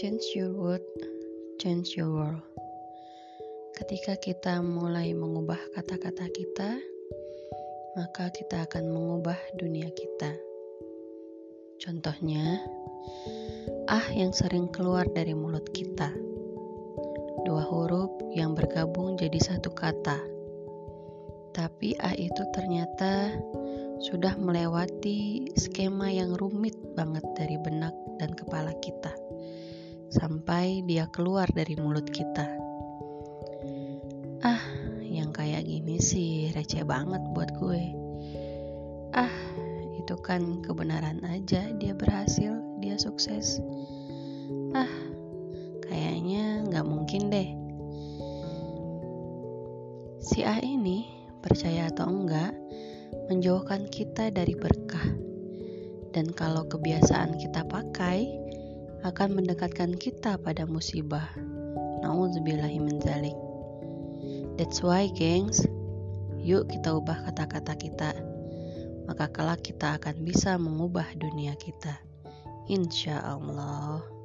Change your word, change your world. Ketika kita mulai mengubah kata-kata kita, maka kita akan mengubah dunia kita. Contohnya, ah yang sering keluar dari mulut kita. Dua huruf yang bergabung jadi satu kata. Tapi ah itu ternyata sudah melewati skema yang rumit banget dari benak sampai dia keluar dari mulut kita. Ah, yang kayak gini sih receh banget buat gue. Ah, itu kan kebenaran aja dia berhasil, dia sukses. Ah, kayaknya nggak mungkin deh. Si A ini, percaya atau enggak, menjauhkan kita dari berkah. Dan kalau kebiasaan kita pakai, akan mendekatkan kita pada musibah. Nauzubillahiminzalik. That's why, gengs, yuk kita ubah kata-kata kita. Maka kelak kita akan bisa mengubah dunia kita. Insya Allah.